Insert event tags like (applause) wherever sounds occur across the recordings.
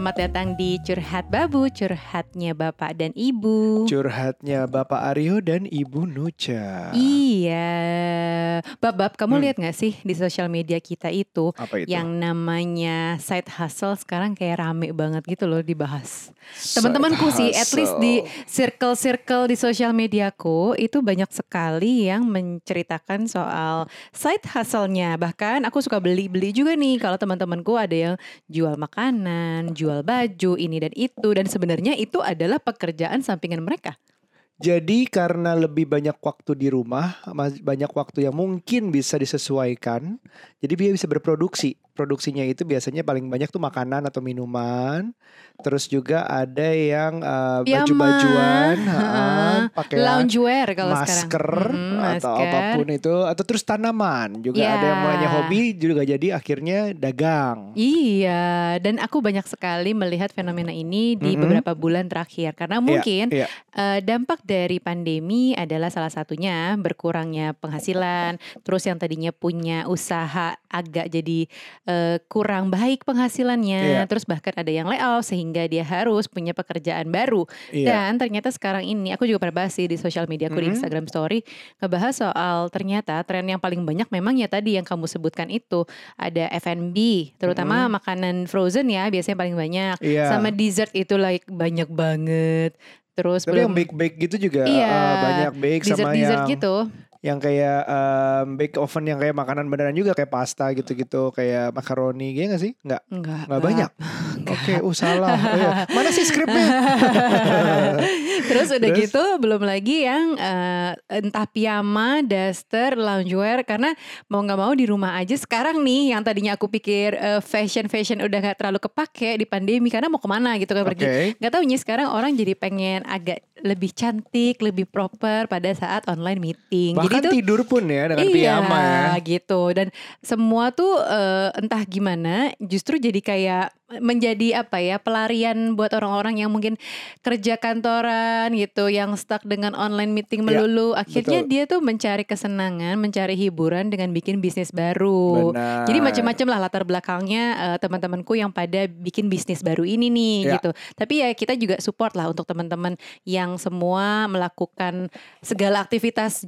selamat datang di Curhat Babu, curhatnya Bapak dan Ibu. Curhatnya Bapak Aryo dan Ibu Nucha. Iya, Bab-bab, kamu Hmm. lihat nggak sih di sosial media kita itu Apa itu? yang namanya side hustle sekarang kayak rame banget gitu loh dibahas. Teman-temanku sih, at least di circle-circle di sosial mediaku itu banyak sekali yang menceritakan soal side hustle-nya. Bahkan aku suka beli-beli juga nih kalau teman-temanku ada yang jual makanan, jual baju, ini dan itu dan sebenarnya itu adalah pekerjaan sampingan mereka. Jadi karena lebih banyak waktu di rumah, banyak waktu yang mungkin bisa disesuaikan, jadi dia bisa berproduksi. Produksinya itu biasanya paling banyak tuh makanan atau minuman. Terus juga ada yang uh, baju-bajuan, ha, pakaian Loungewear kalau masker sekarang. Atau masker. apa pun itu, atau terus tanaman juga Ya. ada yang mulainya hobi juga jadi akhirnya dagang. Iya, dan aku banyak sekali melihat fenomena ini di Mm-mm. beberapa bulan terakhir karena mungkin Iya. eh, dampak dari pandemi adalah salah satunya berkurangnya penghasilan, terus yang tadinya punya usaha agak jadi eh, kurang baik penghasilannya, Iya. terus bahkan ada yang layoff sehingga dia harus punya pekerjaan baru. Iya. Dan ternyata sekarang ini aku juga pernah bahas sih di sosial media aku di Mhm. Instagram Story ngebahas soal ternyata tren yang paling banyak memang ya tadi yang kamu sebutkan itu ada F&B terutama makanan frozen ya biasanya paling banyak Iya. sama dessert itu like banyak banget. Terus Tapi yang belum bake-bake gitu juga Iya, uh, banyak bake dessert sama dessert yang gitu. Yang kayak um, bake oven yang kayak makanan beneran juga kayak pasta gitu-gitu kayak makaroni gitu nggak sih? Nggak Enggak. nggak banyak. Oke, uh salah. Oh, (laughs) iya. Mana sih skripnya? (laughs) Terus udah Terus? gitu belum lagi yang eh, entah piyama, daster, loungewear karena mau nggak mau di rumah aja sekarang nih yang tadinya aku pikir fashion fashion udah nggak terlalu kepake di pandemi karena mau ke mana gitu kan pergi. Oke. Gak tau nih sekarang orang jadi pengen agak lebih cantik, lebih proper pada saat online meeting. Bahkan jadi tuh tidur pun ya dengan iya, piyama ya. gitu dan semua tuh eh, entah gimana justru jadi kayak menjadi apa ya pelarian buat orang-orang yang mungkin kerja kantoran gitu yang stuck dengan online meeting Ya, melulu akhirnya betul. dia tuh mencari kesenangan mencari hiburan dengan bikin bisnis baru Benar. jadi macam-macam lah latar belakangnya eh, teman-temanku yang pada bikin bisnis baru ini nih Ya. gitu tapi ya kita juga support lah untuk teman-teman yang semua melakukan segala aktivitas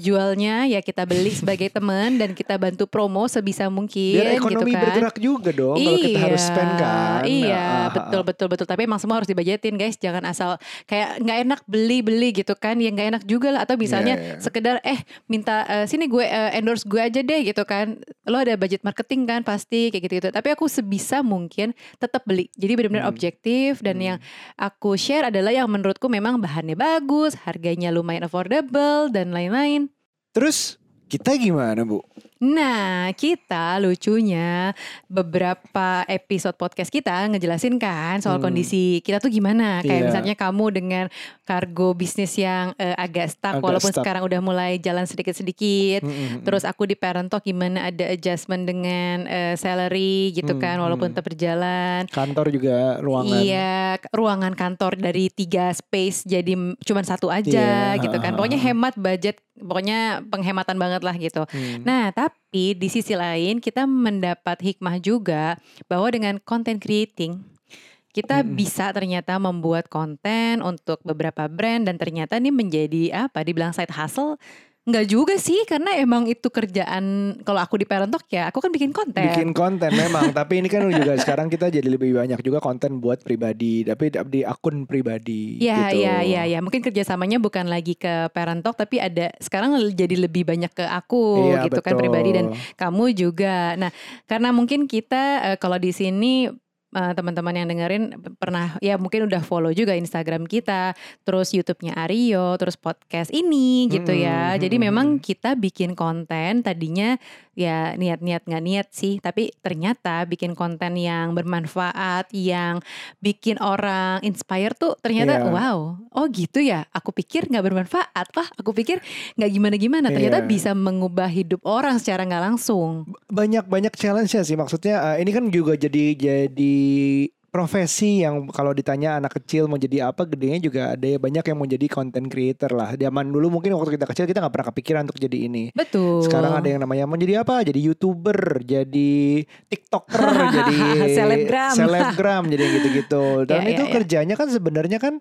jual-jualnya ya kita beli (laughs) sebagai teman dan kita bantu promo sebisa mungkin Biar ekonomi gitu kan. bergerak juga dong kalau kita harus spend kan. Iya, Ah, ah, betul betul betul. Tapi emang semua harus dibajetin guys. Jangan asal kayak nggak enak beli beli gitu kan. Ya nggak enak juga lah. Atau misalnya Iya, iya. sekedar eh minta eh, sini gue eh, endorse gue aja deh gitu kan. Lo ada budget marketing kan pasti kayak gitu gitu. Tapi aku sebisa mungkin tetap beli. Jadi benar-benar Hmm. objektif dan Hmm. yang aku share adalah yang menurutku memang bahannya bagus, harganya lumayan affordable dan lain-lain. Terus kita gimana bu? Nah, kita lucunya beberapa episode podcast kita ngejelasin kan soal Hmm. kondisi kita tuh gimana. Kayak Iya. misalnya kamu dengan kargo bisnis yang eh, agak stuck Agak walaupun stuck. sekarang udah mulai jalan sedikit-sedikit. Mm-mm. Terus aku di Parent Talk gimana ada adjustment dengan eh, salary gitu Hmm, kan walaupun hmm. tetap berjalan. kantor juga ruangan. Iya, ruangan kantor dari tiga space jadi cuman satu aja Iya, gitu kan. Pokoknya hemat budget, pokoknya penghematan banget lah gitu. Hmm. Nah, tapi di sisi lain kita mendapat hikmah juga bahwa dengan content creating kita Mm-mm. bisa ternyata membuat konten untuk beberapa brand dan ternyata ini menjadi apa? Dibilang side hustle? Enggak juga sih karena emang itu kerjaan kalau aku di Parent Talk ya, aku kan bikin konten. bikin konten memang (laughs) tapi ini kan juga sekarang kita jadi lebih banyak juga konten buat pribadi tapi di akun pribadi Iya, gitu. iya, iya, iya. Mungkin kerjasamanya bukan lagi ke Parent Talk, tapi ada sekarang jadi lebih banyak ke aku Iya, gitu kan betul. pribadi dan kamu juga. Nah, karena mungkin kita eh, kalau di sini eh, teman-teman yang dengerin pernah ya mungkin udah follow juga Instagram kita, terus YouTube-nya Aryo, terus podcast ini gitu ya. Mm-mm, Jadi mm-mm. memang kita bikin konten tadinya ya niat-niat nggak niat sih, tapi ternyata bikin konten yang bermanfaat, yang bikin orang inspire tuh ternyata Iya. wow, oh gitu ya. Aku pikir nggak bermanfaat, wah aku pikir nggak gimana-gimana. Ternyata Iya. bisa mengubah hidup orang secara nggak langsung. banyak banyak challenge ya sih maksudnya eh, ini kan juga jadi jadi profesi yang kalau ditanya anak kecil mau jadi apa gedenya juga ada ya banyak yang mau jadi content creator lah zaman dulu mungkin waktu kita kecil kita nggak pernah kepikiran untuk jadi ini Betul. sekarang ada yang namanya mau jadi apa jadi youtuber jadi tiktoker (laughs) jadi Selebgram. selebgram jadi gitu-gitu dan Ya, itu ya. kerjanya kan sebenarnya kan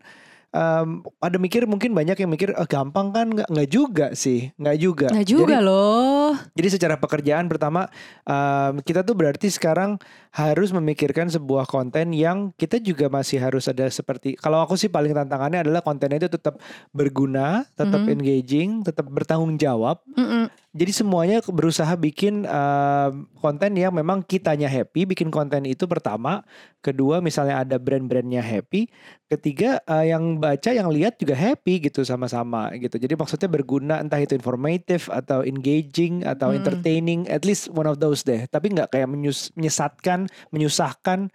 em, ada mikir mungkin banyak yang mikir "Ah, gampang kan nggak nggak juga sih nggak juga Nggak Jadi- juga loh. jadi secara pekerjaan pertama um, kita tuh berarti sekarang harus memikirkan sebuah konten yang kita juga masih harus ada seperti kalau aku sih paling tantangannya adalah kontennya itu tetap berguna, tetap Mhm. engaging, tetap bertanggung jawab. Mm-mm. Jadi semuanya berusaha bikin um, konten yang memang kitanya happy, bikin konten itu pertama, kedua misalnya ada brand-brandnya happy, ketiga uh, yang baca yang lihat juga happy gitu sama-sama gitu. Jadi maksudnya berguna entah itu informatif atau engaging atau Hmm. entertaining, at least one of those deh. Tapi nggak kayak menyus- menyesatkan, menyusahkan,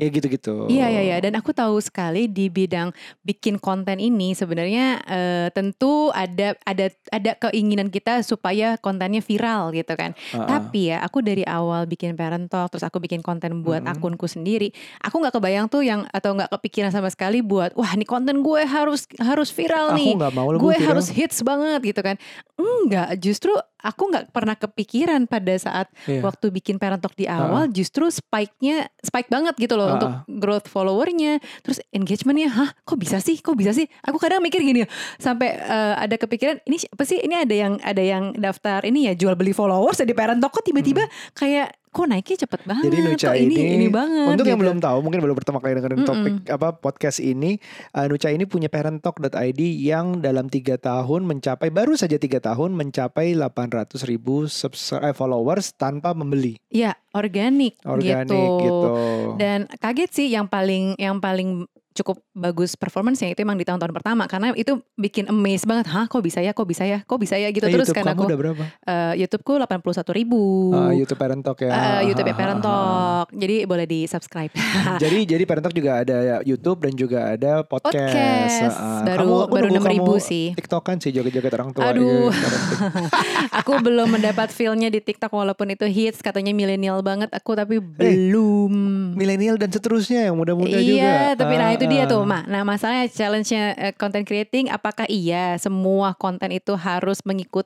ya gitu-gitu. Iya iya iya dan aku tahu sekali di bidang bikin konten ini sebenarnya eh, tentu ada ada ada keinginan kita supaya kontennya viral gitu kan. Uh-uh. Tapi ya aku dari awal bikin parent talk terus aku bikin konten buat Mm-mm. akunku sendiri, aku nggak kebayang tuh yang atau nggak kepikiran sama sekali buat wah ini konten gue harus harus viral aku nih. nggak mau lu Gue viral. harus hits banget gitu kan. Enggak, justru aku nggak pernah kepikiran pada saat Iya. waktu bikin parent talk di awal justru spike-nya spike banget gitu loh Ah, untuk growth followernya. Terus engagementnya hah kok bisa sih? Kok bisa sih? Aku kadang mikir gini sampai eh, ada kepikiran ini siapa sih? Ini ada yang ada yang daftar ini ya jual beli followers di parent talk kok tiba-tiba kayak kok naiknya cepet banget. Jadi Nucha ini ini, ini banget untuk yang gitu. belum tahu mungkin belum pertama kali dengerin Mm-mm. topik apa podcast ini, uh, Nucha ini punya parenttalk.id yang dalam tiga tahun mencapai baru saja tiga tahun mencapai 800 ribu subs- eh, followers tanpa membeli ya organik, organik gitu. gitu. Dan kaget sih yang paling yang paling cukup bagus performance-nya itu emang di tahun-tahun pertama karena itu bikin amazed banget. Hah, kok bisa ya? Kok bisa ya? Kok bisa ya? Gitu Eh, terus YouTube kan kamu aku udah berapa? eh, YouTubeku 81 ribu. Uh, YouTube Parent Talk ya. Eh, YouTube ah, Parent. Talk. (laughs) Jadi boleh di subscribe. (laughs) jadi jadi Parent Talk juga ada ya, YouTube dan juga ada podcast. Podcast. Ah, Baru- kamu, aku baru 6.000 kamu sih. TikTokan sih joget-joget orang tua. Aduh. gitu, (laughs) aku belum mendapat feel-nya di TikTok walaupun itu hits katanya milenial banget aku tapi belum. Milenial dan seterusnya yang muda-muda juga. iya, tapi nah Ah, itu dia ah. tuh, Mak. Nah, masalahnya challenge-nya eh, content creating apakah iya semua konten itu harus mengikuti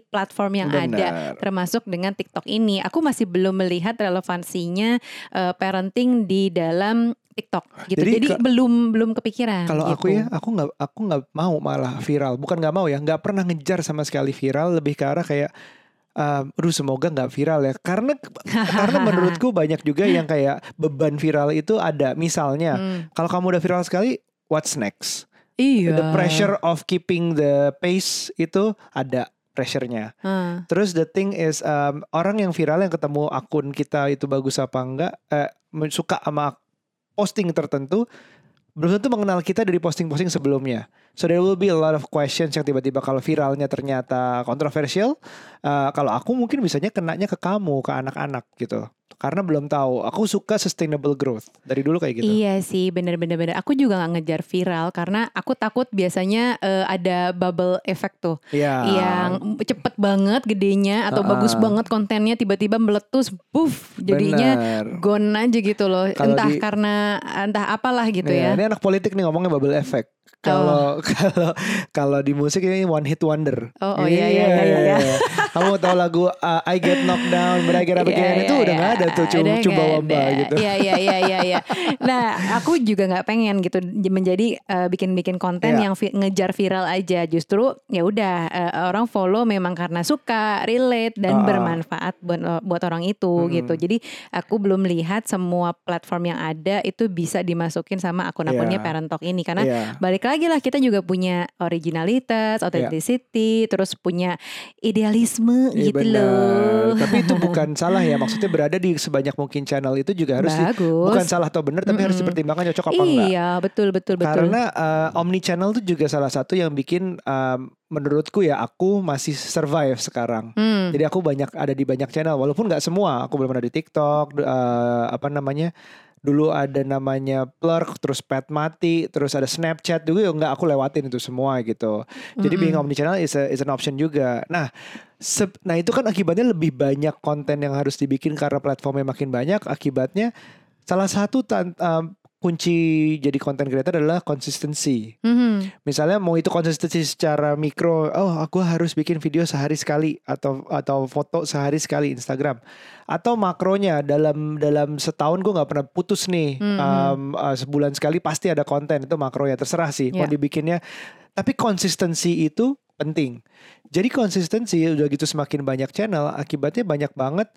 platform yang ada Benar. termasuk dengan TikTok ini. Aku masih belum melihat relevansinya eh, parenting di dalam TikTok gitu. Jadi Jadi, ke- belum belum kepikiran. Kalau gitu. aku ya, aku nggak aku nggak mau malah viral. Bukan nggak mau ya, nggak pernah ngejar sama sekali viral. Lebih ke arah kayak, um, aduh semoga nggak viral ya. Karena karena menurutku banyak juga yang kayak beban viral itu ada. Misalnya, Hmm, kalau kamu udah viral sekali, what's next? iya. The pressure of keeping the pace itu ada pressure-nya. Ah, Terus the thing is um, orang yang viral yang ketemu akun kita itu bagus apa enggak, eh, suka sama posting tertentu, belum tentu mengenal kita dari posting-posting sebelumnya. So there will be a lot of questions yang tiba-tiba kalau viralnya ternyata kontroversial, eh, kalau aku mungkin bisanya kenanya ke kamu, ke anak-anak gitu. Karena belum tahu. Aku suka sustainable growth dari dulu kayak gitu. Iya sih, bener-bener bener. Aku juga nggak ngejar viral karena aku takut biasanya eh, ada bubble effect tuh, Iya. yang cepet banget gedenya atau Ah, bagus ah. banget kontennya tiba-tiba meletus, puff, jadinya Benar. gone aja gitu loh. Kalau entah di- karena entah apalah gitu Iya, ya. Ini anak politik nih ngomongnya bubble effect. Kalau (laughs) kalau kalau di musik ini one hit wonder. Oh, oh, iya, iya, iya, iya. Kamu tahu lagu uh, I Get Knocked Down, But I Get Up Iya, Again itu iya, udah nggak iya. ada tuh cuma coba wamba gitu. Iya iya iya iya iya. (laughs) Nah, aku juga nggak pengen gitu menjadi eh, bikin-bikin konten Iya. yang vi- ngejar viral aja. Justru ya udah eh, orang follow memang karena suka, relate dan ah. bermanfaat buat buat orang itu Mm-mm. gitu. Jadi aku belum lihat semua platform yang ada itu bisa dimasukin sama akun-akunnya Iya. Parent Talk ini karena Iya. balik lagi lah kita juga punya originalitas, authenticity, terus punya idealisme Iya, gitu benar. loh. Tapi itu (laughs) bukan salah ya. Maksudnya berada di sebanyak mungkin channel itu juga harus di- Bagus. bukan salah atau benar, tapi harus Mm-mm. dipertimbangkan cocok apa enggak. Iya, betul betul betul. Karena uh, omni channel itu juga salah satu yang bikin um, menurutku ya aku masih survive sekarang. Hmm. Jadi aku banyak ada di banyak channel walaupun nggak semua. Aku belum ada di TikTok, eh, apa namanya? Dulu ada namanya Plurk, terus Pet Mati, terus ada Snapchat juga ya nggak aku lewatin itu semua gitu. Jadi being Mm-mm. omnichannel is, a- is an option juga. Nah, sep- nah itu kan akibatnya lebih banyak konten yang harus dibikin karena platformnya makin banyak. Akibatnya salah satu tan- um, kunci jadi content creator adalah konsistensi. Mhm. Misalnya mau itu konsistensi secara mikro, oh aku harus bikin video sehari sekali atau atau foto sehari sekali Instagram. Atau makronya dalam dalam setahun gue nggak pernah putus nih, Mhm. um, uh, sebulan sekali pasti ada konten itu makronya terserah sih mau Ya. dibikinnya. Tapi konsistensi itu penting. Jadi konsistensi udah gitu semakin banyak channel, akibatnya banyak banget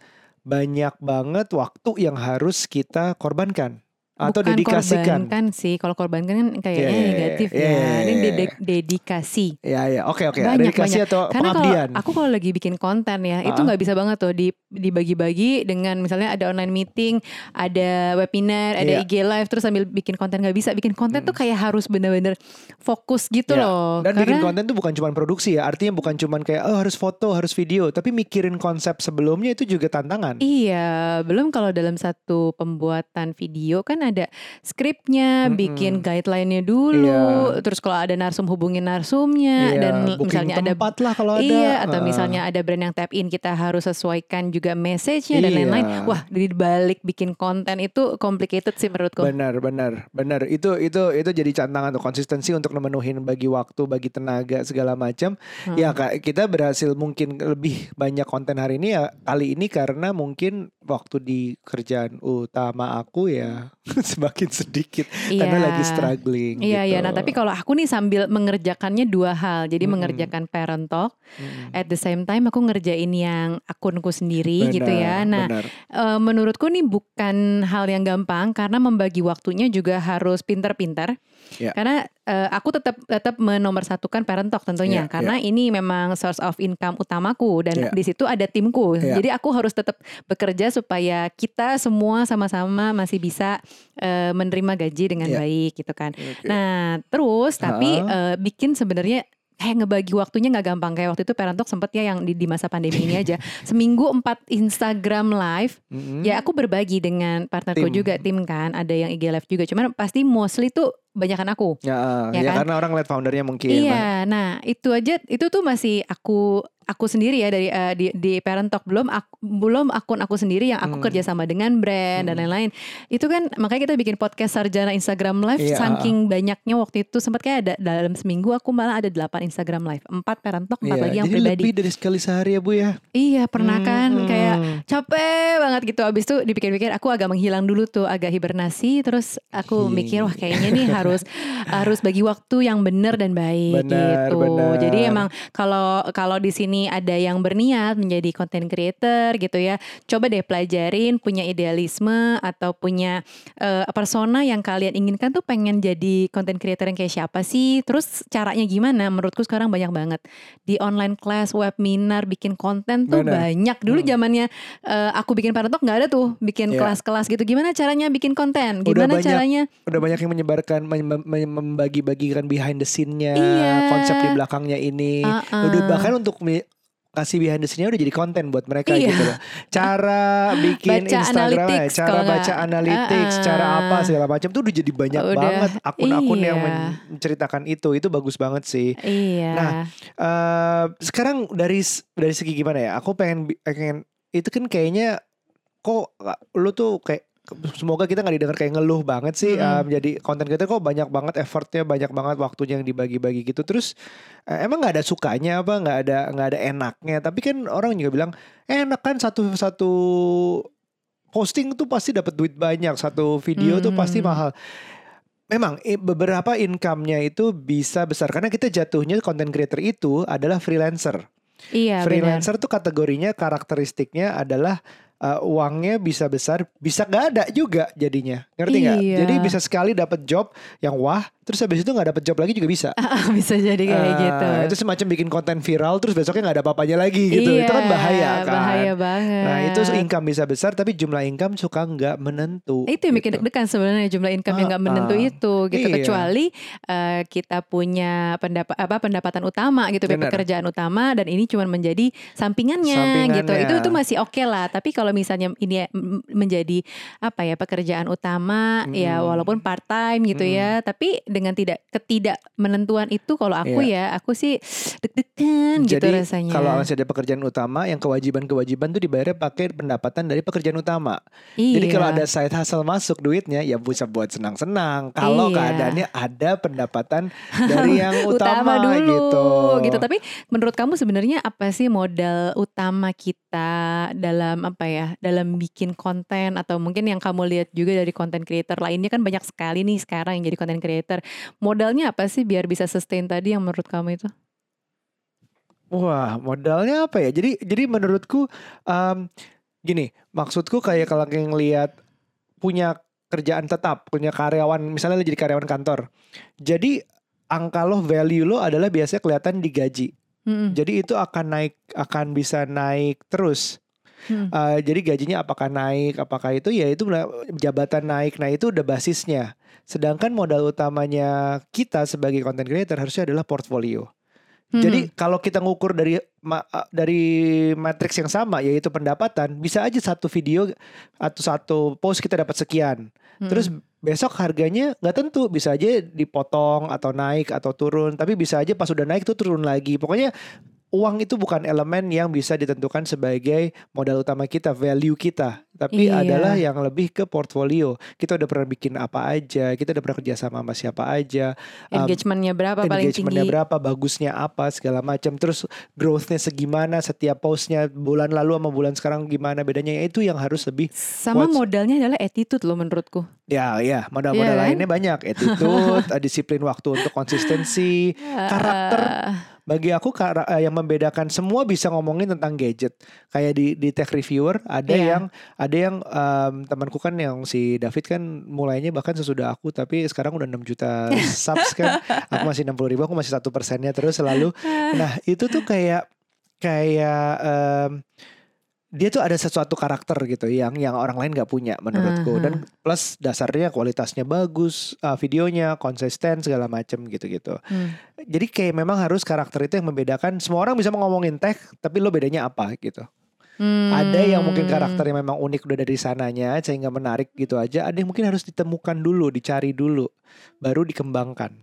banyak banget waktu yang harus kita korbankan atau Bukan dedikasikan. korbankan sih. Kalau korbankan kan kayaknya Iya, iya, iya. negatif Iya, ya. iya, Ini iya. dedikasi. Ya ya, oke oke. Banyak, Dedikasi banyak. atau Karena kalau pengabdian. aku kalau lagi bikin konten ya, itu Ah. nggak bisa banget tuh di- dibagi-bagi dengan misalnya ada online meeting, ada webinar, ada Iya. IG live, terus sambil bikin konten nggak bisa. Bikin konten tuh kayak harus bener-bener fokus gitu Ya, loh. Dan bikin Karena konten tuh bukan cuma produksi ya, artinya bukan cuma kayak oh harus foto, harus video, tapi mikirin konsep sebelumnya itu juga tantangan. Iya, belum kalau dalam satu pembuatan video kan ada skripnya, Mm-mm. bikin guideline-nya dulu, Iya. terus kalau ada narsum hubungin narsumnya Iya, dan booking misalnya ada tempat lah kalau ada. Iya, atau Heeh. misalnya ada brand yang tap in kita harus sesuaikan juga message-nya dan Iya. lain-lain. Wah, di balik bikin konten itu complicated sih menurutku. Benar, benar, benar. Itu itu itu jadi tantangan tuh konsistensi untuk memenuhi bagi waktu, bagi tenaga segala macam. Hmm. Ya Kak, kita berhasil mungkin lebih banyak konten hari ini ya kali ini karena mungkin waktu di kerjaan utama aku ya (laughs) semakin sedikit karena Iya. lagi struggling. Iya, iya. gitu. Nah, tapi kalau aku nih sambil mengerjakannya dua hal. Jadi Mm-mm. mengerjakan parent talk, Mm-mm. at the same time aku ngerjain yang akunku sendiri gitu ya. Benar, Nah, benar. eh, menurutku nih bukan hal yang gampang karena membagi waktunya juga harus pinter-pinter. Ya. Karena eh, aku tetap tetap menomorsatukan parent talk tentunya Ya, karena ini memang source of income utamaku dan Ya. di situ ada timku. Ya. Jadi aku harus tetap bekerja supaya kita semua sama-sama masih bisa eh, menerima gaji dengan Ya. baik gitu kan. Oke. Nah, terus tapi eh, bikin sebenarnya kayak ngebagi waktunya nggak gampang kayak waktu itu parent talk sempet ya yang di, di masa pandemi ini aja (laughs) seminggu empat Instagram live Mm-mm. ya aku berbagi dengan partnerku Tim. juga tim kan ada yang IG live juga cuman pasti mostly tuh banyakan aku Ya, Ya ya, kan? karena orang lihat foundernya mungkin. iya nah itu aja itu tuh masih aku aku sendiri ya dari eh, di, di parent talk belum aku, belum akun aku sendiri yang aku Hmm. kerja sama dengan brand dan Hmm. lain-lain itu kan makanya kita bikin podcast sarjana Instagram live Iya. saking banyaknya waktu itu sempat kayak ada dalam seminggu aku malah ada 8 Instagram live empat parent talk empat Iya, lagi yang jadi pribadi lebih dari sekali sehari ya Bu ya. iya pernah kan Hmm. kayak capek banget gitu abis itu dipikir-pikir aku agak menghilang dulu tuh agak hibernasi terus aku Iya. mikir wah kayaknya nih harus (laughs) harus bagi waktu yang benar dan baik Benar, gitu benar. jadi emang kalau kalau di sini ada yang berniat menjadi content creator gitu ya coba deh pelajarin punya idealisme atau punya eh, persona yang kalian inginkan tuh pengen jadi content creator yang kayak siapa sih terus caranya gimana menurutku sekarang banyak banget di online class webinar bikin konten tuh Benar. banyak dulu Hmm. zamannya eh, aku bikin parentok nggak ada tuh bikin Iya. kelas-kelas gitu gimana caranya bikin konten Udah gimana banyak caranya Udah banyak yang menyebarkan mem- mem- membagi-bagikan behind the scene-nya, Iya. konsep di belakangnya ini. Uh-uh. Udah bahkan untuk kasih behind the scene-nya udah jadi konten buat mereka Iya. gitu loh. Cara bikin Baca Instagram, analytics cara baca nggak. analytics, Uh-uh. cara apa segala macam tuh udah jadi banyak Udah, banget akun-akun yang iya. men- menceritakan itu. Itu bagus banget sih. iya Nah, eh sekarang dari dari segi gimana ya? Aku pengen pengen itu kan kayaknya kok lu tuh kayak semoga kita nggak didengar kayak ngeluh banget sih Mm-mm. em, jadi konten kita kok banyak banget effortnya banyak banget waktunya yang dibagi-bagi gitu terus eh, emang nggak ada sukanya apa nggak ada nggak ada enaknya tapi kan orang juga bilang enak kan satu satu posting tuh pasti dapat duit banyak satu video tuh pasti Hmm. mahal Memang beberapa income-nya itu bisa besar karena kita jatuhnya content creator itu adalah freelancer. iya benar freelancer tuh kategorinya karakteristiknya adalah uh, uangnya bisa besar, bisa nggak ada juga jadinya. Ngerti nggak? Iya. Jadi bisa sekali dapat job yang wah, terus habis itu nggak dapat job lagi juga bisa. (laughs) bisa jadi kayak Ah, gitu Itu semacam bikin konten viral terus besoknya nggak ada apa-apanya lagi gitu. Iya, itu kan bahaya kan. bahaya banget Nah itu income bisa besar tapi jumlah income suka nggak menentu. itu yang bikin gitu. deg-degan sebenarnya jumlah income yang nggak Ah, menentu ah. itu gitu Iya. kecuali eh, kita punya pendapat apa pendapatan utama gitu Benar. pekerjaan utama dan ini cuma menjadi sampingannya, Sampingannya. gitu itu itu masih oke lah tapi kalau misalnya ini menjadi apa ya pekerjaan utama ya Mm-mm. walaupun part time gitu Mm-mm. ya tapi dengan tidak ketidak menentuan itu kalau aku ya aku sih deg-degan gitu Jadi rasanya. kalau masih ada pekerjaan utama, yang kewajiban-kewajiban tuh dibayarnya pakai pendapatan dari pekerjaan utama. iya. Jadi kalau ada side hustle masuk duitnya ya bisa buat senang-senang. Kalau Iya. keadaannya ada pendapatan dari (laughs) yang utama, dulu gitu. gitu. Tapi menurut kamu sebenarnya apa sih modal utama kita dalam apa ya? Dalam bikin konten atau mungkin yang kamu lihat juga dari konten creator lainnya kan banyak sekali nih sekarang yang jadi konten creator. Modalnya apa sih biar bisa sustain tadi yang menurut kamu itu? Wah, modalnya apa ya? Jadi jadi menurutku em, gini, maksudku kayak kalau ngelihat punya kerjaan tetap, punya karyawan, misalnya lo jadi karyawan kantor. Jadi angka lo, value lo adalah biasanya kelihatan di gaji. Mm-mm. Jadi itu akan naik, akan bisa naik terus. Mm. Eh, jadi gajinya apakah naik, apakah itu ya itu jabatan naik. Nah itu udah basisnya. Sedangkan modal utamanya kita sebagai content creator harusnya adalah portfolio. Jadi Mhm. kalau kita ngukur dari ma- uh, dari matriks yang sama yaitu pendapatan, bisa aja satu video atau satu post kita dapat sekian. Mhm. Terus besok harganya nggak tentu, bisa aja dipotong atau naik atau turun, tapi bisa aja pas udah naik tuh turun lagi. Pokoknya uang itu bukan elemen yang bisa ditentukan sebagai modal utama kita, value kita, tapi Iya. adalah yang lebih ke portfolio. Kita udah pernah bikin apa aja, kita udah pernah kerja sama sama siapa aja, um, engagementnya berapa paling engagementnya tinggi? berapa, bagusnya apa, segala macam. Terus growthnya segimana, setiap postnya bulan lalu sama bulan sekarang gimana bedanya? Ya, Itu yang harus lebih Sama modalnya adalah attitude loh menurutku. ya ya modal-modal Iya kan? lainnya banyak, (laughs) attitude, disiplin waktu untuk konsistensi, karakter. Bagi aku eh, yang membedakan semua bisa ngomongin tentang gadget. Kayak di di tech reviewer ada Iya. yang ada yang em, temanku kan yang si David kan mulainya bahkan sesudah aku tapi sekarang udah 6 juta (laughs) subs kan. Aku masih 60 ribu, aku masih satu persennya terus selalu. Nah itu tuh kayak kayak em, dia tuh ada sesuatu karakter gitu yang yang orang lain nggak punya menurutku Aha. dan plus dasarnya kualitasnya bagus uh, videonya konsisten segala macem gitu-gitu hmm. jadi kayak memang harus karakter itu yang membedakan semua orang bisa ngomongin tech tapi lo bedanya apa gitu ada yang mungkin Hmm. karakternya memang unik udah dari sananya sehingga menarik gitu aja ada yang mungkin harus ditemukan dulu dicari dulu baru dikembangkan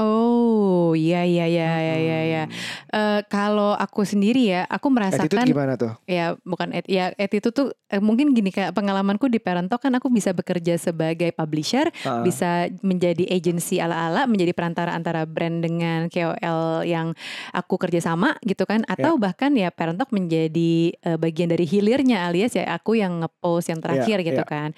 Oh, iya iya iya iya iya. iya. Hmm. Eh, kalau aku sendiri ya, aku attitude merasakan gimana tuh ya bukan et, ya attitude tuh eh, mungkin gini kayak pengalamanku di Parentok kan aku bisa bekerja sebagai publisher, Ah. bisa menjadi agency ala-ala, menjadi perantara antara brand dengan KOL yang aku kerja sama gitu kan, atau bahkan ya Parentok menjadi eh, bagian dari hilirnya alias ya aku yang ngepost yang terakhir gitu iya. kan.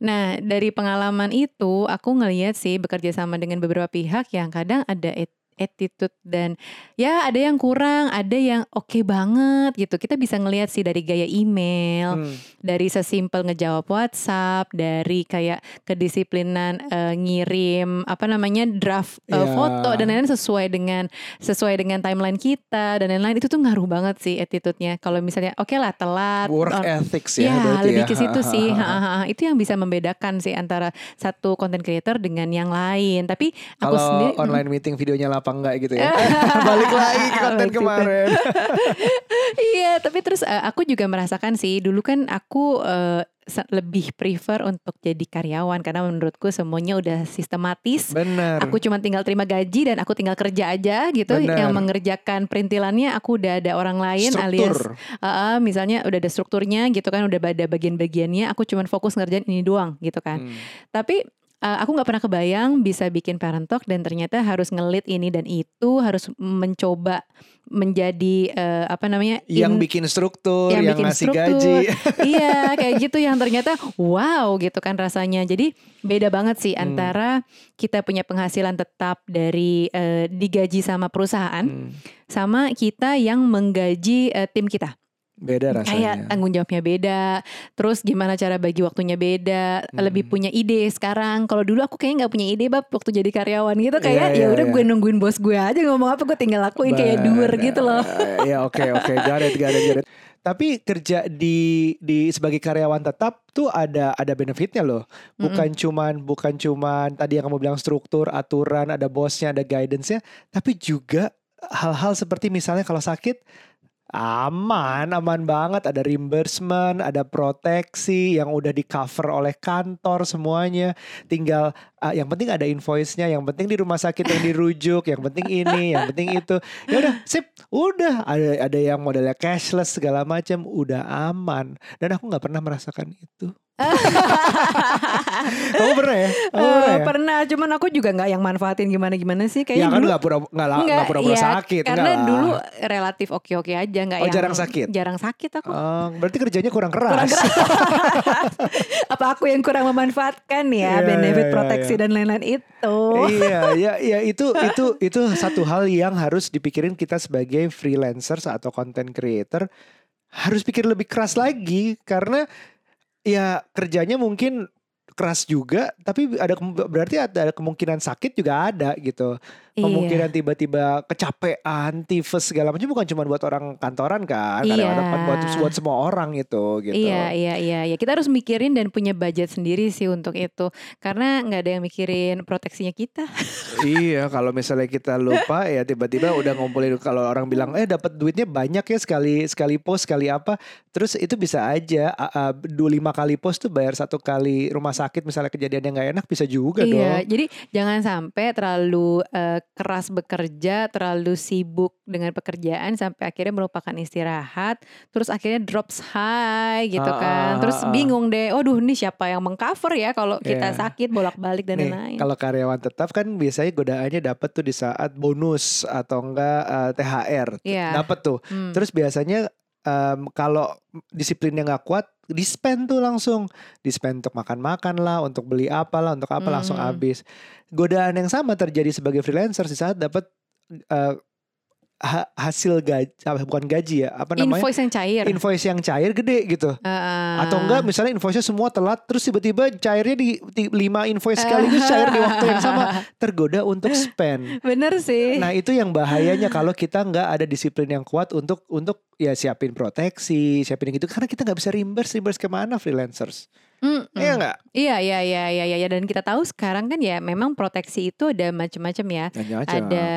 Nah dari pengalaman itu aku ngelihat sih bekerja sama dengan beberapa pihak yang kadang ada et- attitude dan ya ada yang kurang, ada yang oke banget gitu. Kita bisa ngelihat sih dari gaya email, Hmm. dari sesimpel ngejawab WhatsApp, dari kayak kedisiplinan eh, ngirim apa namanya draft eh, Iya. foto dan lain-lain sesuai dengan sesuai dengan timeline kita dan lain-lain itu tuh ngaruh banget sih attitude-nya. Kalau misalnya oke lah telat, work or- ethics ya, Ya, lebih ya. ke situ sih. Ha, ha, Ha. Itu yang bisa membedakan sih antara satu content creator dengan yang lain. Tapi aku Kalau sendiri online meeting videonya lapang enggak gitu ya. (laughs) Balik lagi ke konten Balik situ. kemarin. (laughs) Iya, tapi terus eh, aku juga merasakan sih dulu kan aku sa- lebih prefer untuk jadi karyawan karena menurutku semuanya udah sistematis. Bener. Aku cuma tinggal terima gaji dan aku tinggal kerja aja gitu. Bener. Yang mengerjakan perintilannya aku udah ada orang lain alias Struktur. uh, uh, misalnya udah ada strukturnya gitu kan, udah ada bagian-bagiannya. Aku cuma fokus ngerjain ini doang gitu kan. Hmm. Tapi uh, aku nggak pernah kebayang bisa bikin parent talk dan ternyata harus ngelit ini dan itu harus mencoba menjadi uh, apa namanya Yang in- bikin struktur, yang, yang bikin ngasih struktur. gaji. (laughs) iya (laughs) kayak gitu yang ternyata wow gitu kan rasanya jadi beda banget sih Hmm. antara kita punya penghasilan tetap dari uh, digaji sama perusahaan Hmm. sama kita yang menggaji uh, tim kita Beda rasanya. kayak tanggung jawabnya beda terus gimana cara bagi waktunya beda Hmm. lebih punya ide sekarang kalau dulu aku kayaknya nggak punya ide bab waktu jadi karyawan gitu kayak Iya, ya iya, udah iya. gue nungguin bos gue aja ngomong apa gue tinggal lakuin kayak doer Bener. gitu loh (laughs) Ya oke oke, got it, got it, got it. Tapi kerja di di sebagai karyawan tetap tuh ada ada benefitnya loh. Bukan cuman bukan cuman tadi yang kamu bilang struktur, aturan, ada bosnya, ada guidance-nya, tapi juga hal-hal seperti misalnya kalau sakit Aman, aman banget. Ada reimbursement, ada proteksi yang udah di cover oleh kantor semuanya. Tinggal uh, yang penting ada invoice-nya, yang penting di rumah sakit yang dirujuk, yang penting ini, yang penting itu. Ya udah, sip, udah. Ada ada yang modelnya cashless segala macam, udah aman. Dan aku nggak pernah merasakan itu. (laughs) Kamu pernah ya? Kamu Eh, pernah ya? pernah, cuman aku juga nggak yang manfaatin gimana-gimana sih. Ya Kayaknya kan dulu nggak pura pura-pura iya, sakit, Karena nggak lah. dulu relatif oke-oke aja, nggak Oh, yang jarang sakit? Jarang sakit aku. Oh, berarti kerjanya kurang keras. Kurang keras. (laughs) Apa aku yang kurang memanfaatkan ya Iya, benefit iya, proteksi iya. dan lain-lain itu? iya, ya, ya itu (laughs) itu itu satu hal yang harus dipikirin kita sebagai freelancers atau content creator harus pikir lebih keras lagi karena ya kerjanya mungkin keras juga tapi ada berarti ada kemungkinan sakit juga ada gitu Iya. kemungkinan tiba-tiba kecapean tifus segala macam bukan cuma buat orang kantoran kan Iya. kadang-kadang kan buat buat semua orang itu gitu Iya, iya, iya, iya. Kita harus mikirin dan punya budget sendiri sih untuk itu. Karena nggak ada yang mikirin proteksinya kita. (laughs) iya, kalau misalnya kita lupa ya tiba-tiba udah ngumpulin kalau orang bilang eh dapat duitnya banyak ya sekali sekali post sekali apa, terus itu bisa aja dua lima kali post tuh bayar satu kali rumah sakit misalnya kejadian yang nggak enak bisa juga Iya, dong. jadi jangan sampai terlalu eh, keras bekerja, terlalu sibuk dengan pekerjaan sampai akhirnya melupakan istirahat, terus akhirnya drops high gitu Ah, kan. ah, Terus ah, ah. bingung deh, aduh ini siapa yang mengcover ya kalau kita Iya. sakit bolak-balik dan lain-lain. kalau karyawan tetap kan biasanya godaannya dapat tuh di saat bonus atau enggak eh, THR. Iya. Dapat tuh. Hmm. Terus biasanya em, kalau disiplinnya nggak kuat, di spend tuh langsung, di spend untuk makan-makan lah, untuk beli apa lah, untuk apa langsung Hmm. habis. Godaan yang sama terjadi sebagai freelancer di saat dapat eh, ha- hasil gaji, bukan gaji ya, apa namanya? Invoice yang cair. Invoice yang cair gede gitu. Eh, Atau enggak misalnya invoice-nya semua telat terus tiba-tiba cairnya di, di lima invoice sekaligus cair di waktu yang sama (laughs) tergoda untuk spend. Bener sih. Nah itu yang bahayanya kalau kita nggak ada disiplin yang kuat untuk untuk ya siapin proteksi, siapin yang gitu karena kita nggak bisa reimburse, reimburse ke mana freelancers? Mm-mm. Iya nggak? Iya, iya, iya, iya, iya. Dan kita tahu sekarang kan ya memang proteksi itu ada macam-macam ya. Ada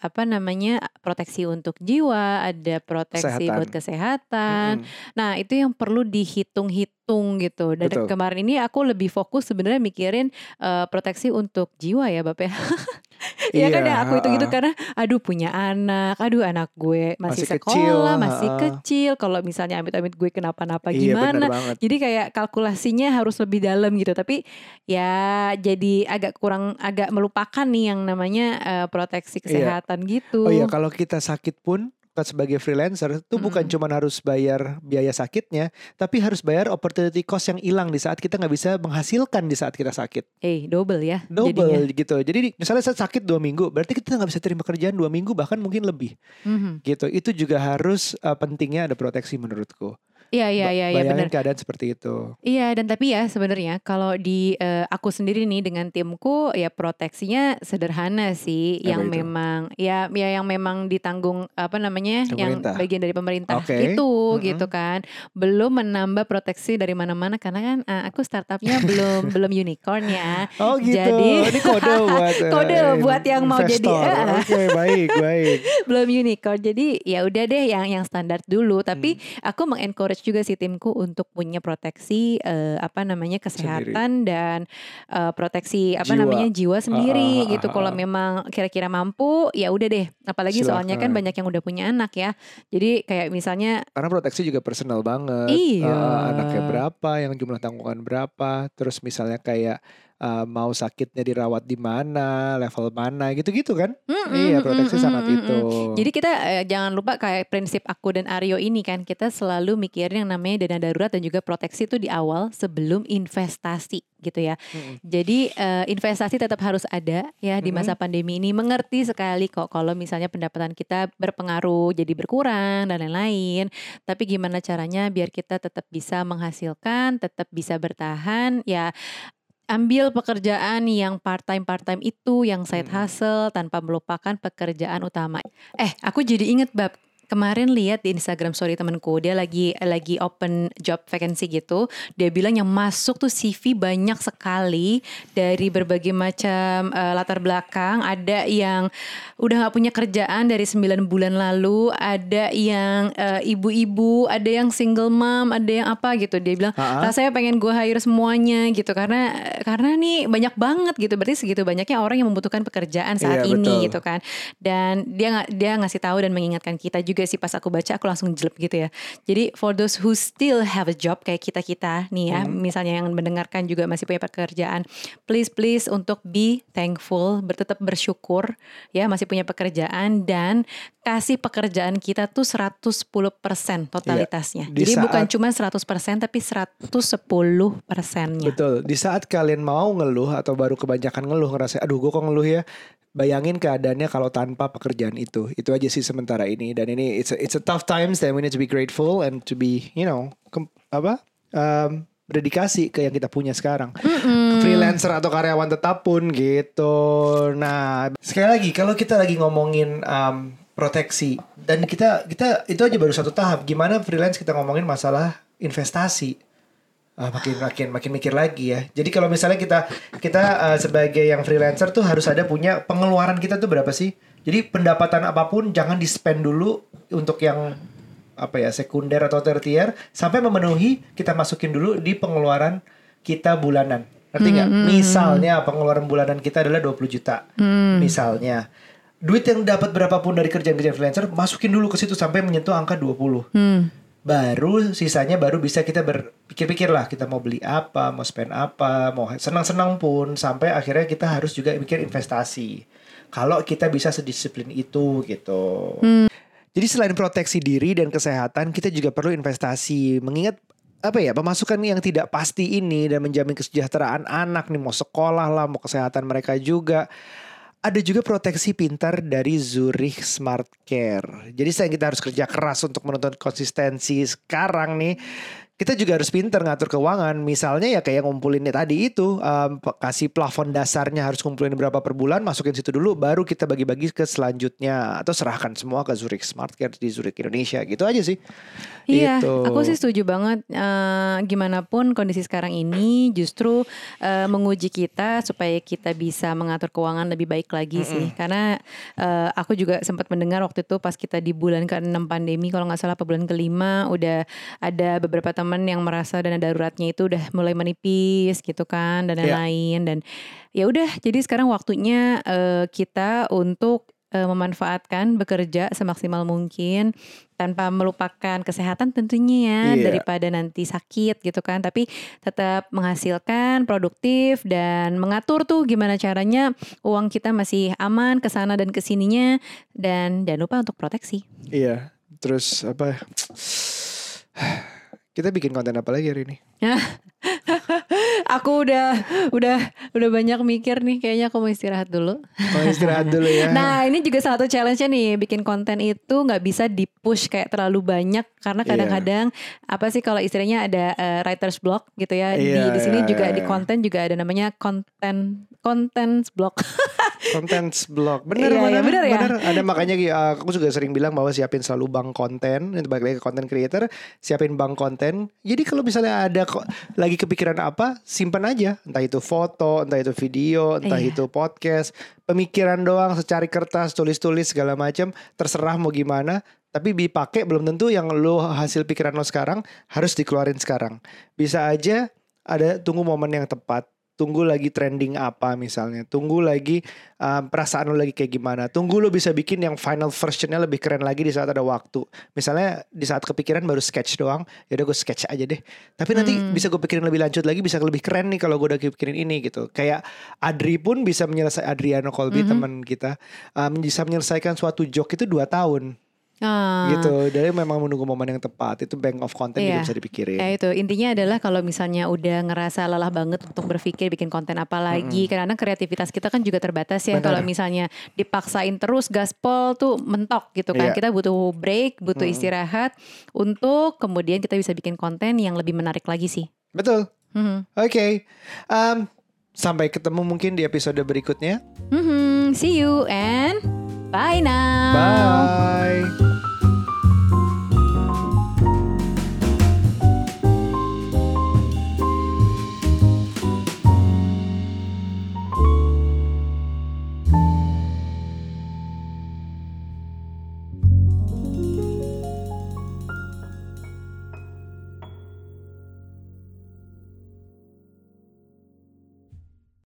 apa namanya proteksi untuk jiwa, ada proteksi Kesehatan. buat kesehatan. Mm-mm. Nah itu yang perlu dihitung-hitung gitu. Dan Betul. kemarin ini aku lebih fokus sebenarnya mikirin eh, proteksi untuk jiwa ya bapak ya. (laughs) (laughs) Iya kan ya aku itu gitu karena aduh punya anak, aduh anak gue masih, Masih kecil, sekolah, masih ha-ha. kecil. Kalau misalnya amit-amit gue kenapa-napa Iya gimana? Jadi kayak kalkulasinya harus lebih dalam gitu. Tapi ya jadi agak kurang agak melupakan nih yang namanya eh, proteksi Iya. kesehatan gitu. Oh iya kalau kita sakit pun sebagai freelancer itu bukan Mm-mm. cuma harus bayar biaya sakitnya, tapi harus bayar opportunity cost yang hilang di saat kita nggak bisa menghasilkan di saat kita sakit. Eh double ya. Double jadinya. gitu. Jadi misalnya saya sakit dua minggu, berarti kita nggak bisa terima kerjaan dua minggu bahkan mungkin lebih Mhm. gitu. Itu juga harus uh, pentingnya ada proteksi menurutku. Iya iya iya iya benar. keadaan seperti itu. Iya dan tapi ya sebenarnya kalau di eh, aku sendiri nih dengan timku ya proteksinya sederhana sih Apa yang itu? memang ya ya yang memang ditanggung apa namanya yang Pemerintah. bagian dari pemerintah Oke. itu Mm-mm. gitu kan belum menambah proteksi dari mana-mana karena kan eh, aku startupnya (laughs) belum belum unicorn ya Oh gitu. Jadi- ini kode buat uh, (laughs) Kode buat yang mau jadi- investor. eh. Oke, baik, baik. (laughs) belum unicorn jadi ya udah deh yang yang standar dulu tapi Hmm. aku mengencourage juga si timku untuk punya proteksi eh, apa namanya kesehatan dan eh, proteksi apa Jiwa. namanya jiwa sendiri Ah, ah, gitu. ah, kalau memang kira-kira mampu ya udah deh. Apalagi soalnya kan banyak yang udah punya anak ya. Jadi kayak misalnya Karena proteksi juga personal banget. Iya. Eh, anaknya berapa, yang jumlah tanggungan berapa, terus misalnya kayak eh, mau sakitnya dirawat di mana, level mana, gitu-gitu kan? mm, iya, mm, proteksi mm, sangat mm, mm, itu. Jadi kita eh, jangan lupa kayak prinsip aku dan Aryo ini kan kita selalu mikirin yang namanya dana darurat dan juga proteksi itu di awal sebelum investasi gitu ya. Mm-mm. Jadi eh, investasi tetap harus ada ya di masa pandemi ini. Mengerti sekali kok kalau misalnya pendapatan kita berpengaruh jadi berkurang dan lain-lain. Tapi gimana caranya biar kita tetap bisa menghasilkan, tetap bisa bertahan ya ambil pekerjaan yang part time part time itu yang side Mm. hustle tanpa melupakan pekerjaan utama. Eh, aku jadi inget bab kemarin lihat di Instagram story temenku dia lagi lagi open job vacancy gitu. Dia bilang yang masuk tuh CV banyak sekali dari berbagai macam uh, latar belakang. Ada yang udah nggak punya kerjaan dari 9 bulan lalu, ada yang uh, ibu-ibu, ada yang single mom, ada yang apa gitu. Dia bilang uh-huh. rasanya pengen gue hire semuanya gitu karena karena nih banyak banget gitu. Berarti segitu banyaknya orang yang membutuhkan pekerjaan saat iya, ini betul. gitu kan. Dan dia dia ngasih tahu dan mengingatkan kita juga sih pas aku baca aku langsung jelek gitu ya. Jadi for those who still have a job kayak kita-kita nih ya, hmm. misalnya yang mendengarkan juga masih punya pekerjaan, please please untuk be thankful, bertetap bersyukur ya masih punya pekerjaan dan kasih pekerjaan kita tuh 110% totalitasnya. Ya, Jadi saat, bukan cuma 100% tapi 110 persennya. Betul. Di saat kalian mau ngeluh atau baru kebanyakan ngeluh ngerasa aduh gue kok ngeluh ya bayangin keadaannya kalau tanpa pekerjaan itu. Itu aja sih sementara ini dan ini it's a, it's a tough times then we need to be grateful and to be you know apa um, berdedikasi ke yang kita punya sekarang. Mm-hmm. Freelancer atau karyawan tetap pun gitu. Nah, sekali lagi kalau kita lagi ngomongin um, proteksi dan kita kita itu aja baru satu tahap. Gimana freelance kita ngomongin masalah investasi uh, makin makin makin mikir lagi ya. Jadi kalau misalnya kita kita uh, sebagai yang freelancer tuh harus ada punya pengeluaran kita tuh berapa sih? Jadi pendapatan apa pun jangan di spend dulu untuk yang apa ya sekunder atau tertier sampai memenuhi kita masukin dulu di pengeluaran kita bulanan. Ngerti nggak? Hmm, hmm, hmm. Misalnya pengeluaran bulanan kita adalah 20 juta. Hmm. Misalnya duit yang dapat berapapun dari kerjaan-kerjaan freelancer masukin dulu ke situ sampai menyentuh angka 20. Hmm baru sisanya baru bisa kita berpikir-pikir lah kita mau beli apa, mau spend apa, mau senang-senang pun sampai akhirnya kita harus juga mikir investasi. Kalau kita bisa sedisiplin itu gitu. Hmm. Jadi selain proteksi diri dan kesehatan, kita juga perlu investasi. Mengingat apa ya pemasukan yang tidak pasti ini dan menjamin kesejahteraan anak nih mau sekolah lah, mau kesehatan mereka juga ada juga proteksi pintar dari Zurich Smart Care. Jadi saya kita harus kerja keras untuk menuntut konsistensi sekarang nih kita juga harus pinter ngatur keuangan. Misalnya ya kayak ngumpulin tadi itu, um, kasih plafon dasarnya harus kumpulin berapa per bulan, masukin situ dulu, baru kita bagi-bagi ke selanjutnya atau serahkan semua ke Zurich Smart Care di Zurich Indonesia gitu aja sih. Iya, gitu. aku sih setuju banget. Uh, gimana pun kondisi sekarang ini justru uh, menguji kita supaya kita bisa mengatur keuangan lebih baik lagi mm -hmm. sih. Karena uh, aku juga sempat mendengar waktu itu pas kita di bulan ke-6 pandemi, kalau nggak salah apa bulan kelima, udah ada beberapa teman teman yang merasa dana daruratnya itu udah mulai menipis gitu kan dan iya. lain-lain dan ya udah jadi sekarang waktunya uh, kita untuk uh, memanfaatkan bekerja semaksimal mungkin tanpa melupakan kesehatan tentunya ya yeah. daripada nanti sakit gitu kan tapi tetap menghasilkan produktif dan mengatur tuh gimana caranya uang kita masih aman ke sana dan ke sininya dan jangan lupa untuk proteksi. Iya. Terus apa kita bikin konten apa lagi hari ini? (laughs) aku udah udah udah banyak mikir nih kayaknya aku mau istirahat dulu. Mau istirahat dulu ya. (laughs) nah ini juga salah satu challenge-nya nih bikin konten itu nggak bisa di push kayak terlalu banyak karena iya. kadang-kadang yeah. apa sih kalau istilahnya ada uh, writer's block gitu ya yeah, di di sini yeah, juga yeah. di iya. konten juga ada namanya konten konten block. (laughs) konten blog. Bener iya, bener, iya, bener, ya? bener. Ada makanya uh, aku juga sering bilang bahwa siapin selalu bank konten itu balik lagi ke konten creator siapin bank konten. Jadi kalau misalnya ada kok lagi kepikiran apa simpan aja. Entah itu foto entah itu video entah iya. itu podcast. Pemikiran doang secari kertas tulis-tulis segala macam terserah mau gimana. Tapi dipakai belum tentu yang lo hasil pikiran lo sekarang harus dikeluarin sekarang. Bisa aja ada tunggu momen yang tepat tunggu lagi trending apa misalnya, tunggu lagi um, perasaan lo lagi kayak gimana, tunggu lo bisa bikin yang final versionnya lebih keren lagi di saat ada waktu. Misalnya di saat kepikiran baru sketch doang, ya udah gue sketch aja deh. Tapi nanti hmm. bisa gue pikirin lebih lanjut lagi, bisa lebih keren nih kalau gue udah pikirin ini gitu. Kayak Adri pun bisa menyelesaikan Adriano Colby mm -hmm. teman kita, um, bisa menyelesaikan suatu joke itu dua tahun. Ah. gitu dari memang menunggu momen yang tepat itu bank of content iya. juga bisa dipikirin ya itu intinya adalah kalau misalnya udah ngerasa lelah banget untuk berpikir bikin konten apa lagi hmm. karena kreativitas kita kan juga terbatas ya kalau misalnya dipaksain terus gaspol tuh mentok gitu kan iya. kita butuh break butuh hmm. istirahat untuk kemudian kita bisa bikin konten yang lebih menarik lagi sih betul hmm. oke okay. um, sampai ketemu mungkin di episode berikutnya hmm. see you and bye now bye